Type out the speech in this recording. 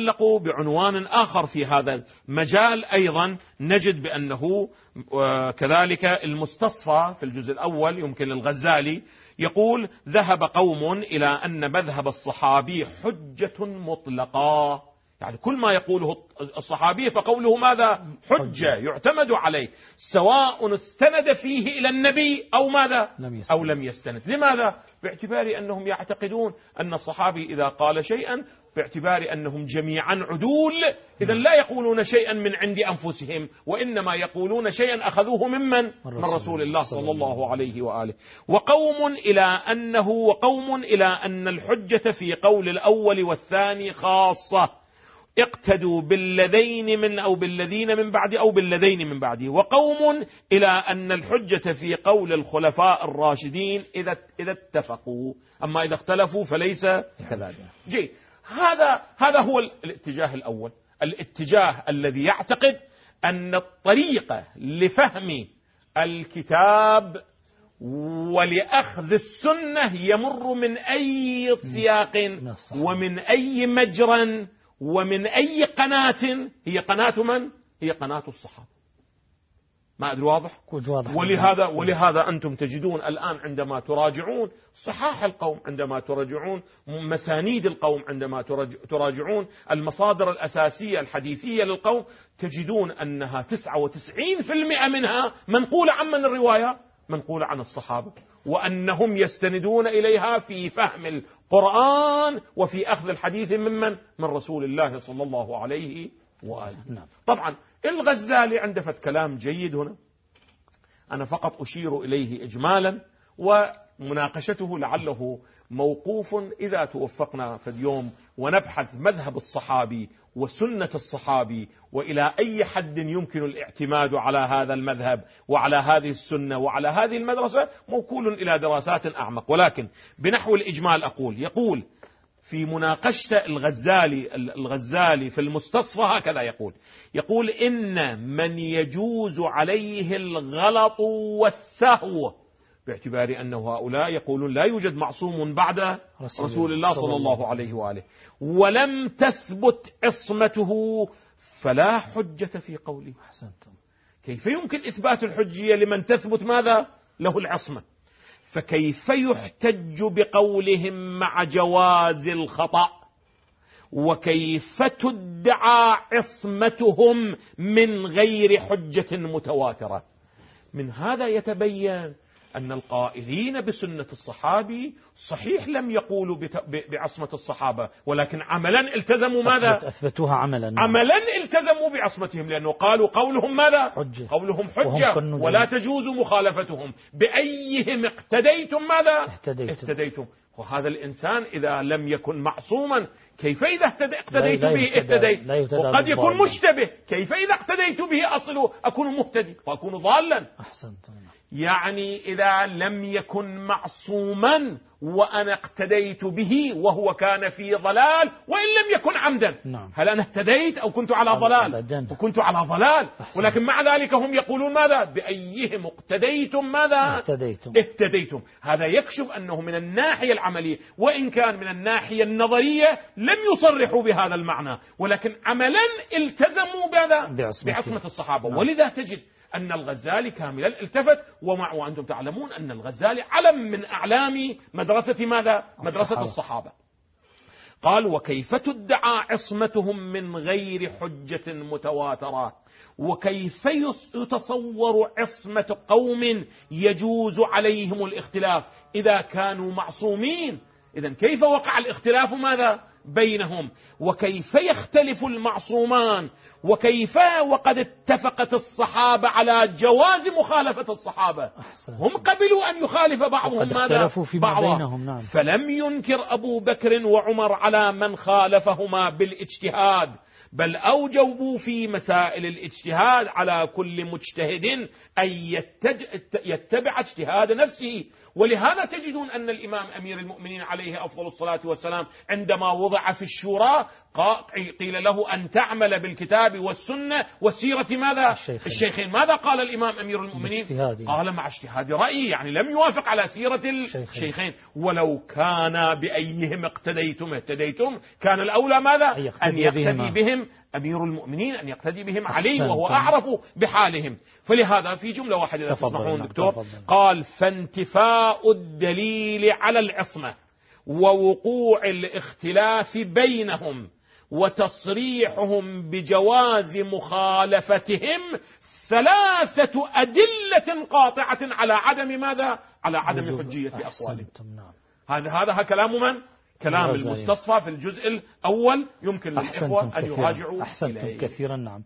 علقوا بعنوان آخر في هذا المجال أيضا نجد بأنه آه، كذلك المستصفى في الجزء الأول يمكن للغزالي يقول ذهب قوم إلى أن مذهب الصحابي حجة مطلقة. يعني كل ما يقوله الصحابي فقوله ماذا؟ حجة يعتمد عليه سواء استند فيه إلى النبي أو ماذا؟ أو لم يستند. لماذا؟ باعتبار أنهم يعتقدون أن الصحابي إذا قال شيئا باعتبار أنهم جميعا عدول. إذا لا يقولون شيئا من عند أنفسهم وإنما يقولون شيئا أخذوه ممن؟ من رسول الله صلى الله عليه وآله. وقوم إلى أنه وقوم إلى أن الحجة في قول الأول والثاني خاصة. اقتدوا بالذين من أو بالذين من بعد أو بالذين من بعده وقوم إلى أن الحجة في قول الخلفاء الراشدين إذا, إذا اتفقوا. أما إذا اختلفوا فليس كذلك. جي هذا هذا هو الاتجاه الأول. الاتجاه الذي يعتقد أن الطريقة لفهم الكتاب ولأخذ السنة يمر من أي سياق ومن أي مجرى ومن أي قناة هي قناة من؟ هي قناة الصحابة ما أدري واضح؟ واضح ولهذا ولهذا أنتم تجدون الآن عندما تراجعون صحاح القوم عندما تراجعون مسانيد القوم عندما تراجعون المصادر الأساسية الحديثية للقوم تجدون أنها 99% منها منقولة عن من الرواية منقولة عن الصحابة وأنهم يستندون إليها في فهم القرآن وفي أخذ الحديث ممن؟ من رسول الله صلى الله عليه وآله. نعم. طبعا الغزالي عنده فت كلام جيد هنا. أنا فقط أشير إليه إجمالا ومناقشته لعله موقوف إذا توفقنا في اليوم ونبحث مذهب الصحابي وسنة الصحابي وإلى أي حد يمكن الاعتماد على هذا المذهب وعلى هذه السنة وعلى هذه المدرسة موكول إلى دراسات أعمق. ولكن بنحو الإجمال أقول يقول في مناقشة الغزالي الغزالي في المستصفى هكذا يقول يقول إن من يجوز عليه الغلط والسهو باعتبار أنه هؤلاء يقولون لا يوجد معصوم بعد رسول الله صلى الله عليه وآله. ولم تثبت عصمته فلا حجة في قوله. أحسنتم. كيف يمكن إثبات الحجية لمن تثبت ماذا؟ له العصمة. فكيف يحتج بقولهم مع جواز الخطأ؟ وكيف تدعى عصمتهم من غير حجة متواترة؟ من هذا يتبين أن القائلين بسنة الصحابي صحيح لم يقولوا بعصمة الصحابة ولكن عملا التزموا ماذا؟ أثبتوها عملا. عملا التزموا بعصمتهم لأنه قالوا قولهم ماذا؟ حجة. قولهم حجة. ولا تجوز مخالفتهم. بأيهم اقتديتم ماذا؟ اهتديتم, اهتديتم. وهذا الإنسان إذا لم يكن معصوما كيف إذا اقتديت به؟ اهتديت. وقد يكون مشتبه. كيف إذا اقتديت به؟ أصله أكون مهتدي. وأكون ضالا. أحسنت يعني إذا لم يكن معصوما وأنا اقتديت به وهو كان في ضلال وإن لم يكن عمدا. نعم. هل أنا اهتديت أو كنت على ضلال؟ وكنت على ضلال. أحسن. ولكن مع ذلك هم يقولون ماذا؟ بأيهم اقتديتم ماذا؟ اهتديتم اهتديتم هذا يكشف أنه من الناحية العملية وإن كان من الناحية النظرية لم يصرحوا بهذا المعنى. ولكن عملا التزموا بهذا بعصمة الصحابة. نعم. ولذا تجد أن الغزالي كاملا التفت ومع وأنتم تعلمون أن الغزالي علم من أعلام مدرسة ماذا؟ مدرسة الصحابة, الصحابة. قال وكيف تدعى عصمتهم من غير حجة متواترة وكيف يتصور عصمة قوم يجوز عليهم الاختلاف إذا كانوا معصومين إذا كيف وقع الاختلاف ماذا بينهم وكيف يختلف المعصومان وكيف وقد اتفقت الصحابة على جواز مخالفة الصحابة. أحسن. هم قبلوا أن يخالف بعضهم. ماذا؟ بعضا. بينهم نعم. فلم ينكر أبو بكر وعمر على من خالفهما بالاجتهاد بل أوجبوا في مسائل الاجتهاد على كل مجتهد أن يتبع اجتهاد نفسه. ولهذا تجدون أن الإمام أمير المؤمنين عليه أفضل الصلاة والسلام عندما وضع في الشورى قيل له أن تعمل بالكتاب والسنة وسيرة ماذا؟ الشيخين, الشيخين. ماذا قال الإمام أمير المؤمنين؟ قال مع اجتهاد رأيي يعني لم يوافق على سيرة الشيخين. ولو كان بأيهم اقتديتم اهتديتم كان الأولى ماذا؟ أن يقتدي بهم أمير المؤمنين أن يقتدي بهم علي وهو أعرف بحالهم. فلهذا في جملة واحدة إذا تسمحون نعم، دكتور قال فانتفاء الدليل على العصمة. ووقوع الاختلاف بينهم وتصريحهم بجواز مخالفتهم ثلاثة أدلة قاطعة على عدم ماذا؟ على عدم حجية أقوالهم نعم. هذا هذا كلام من؟ كلام المستصفى في الجزء الأول يمكن للإخوة أن يراجعوا أحسنتم كثيرا نعم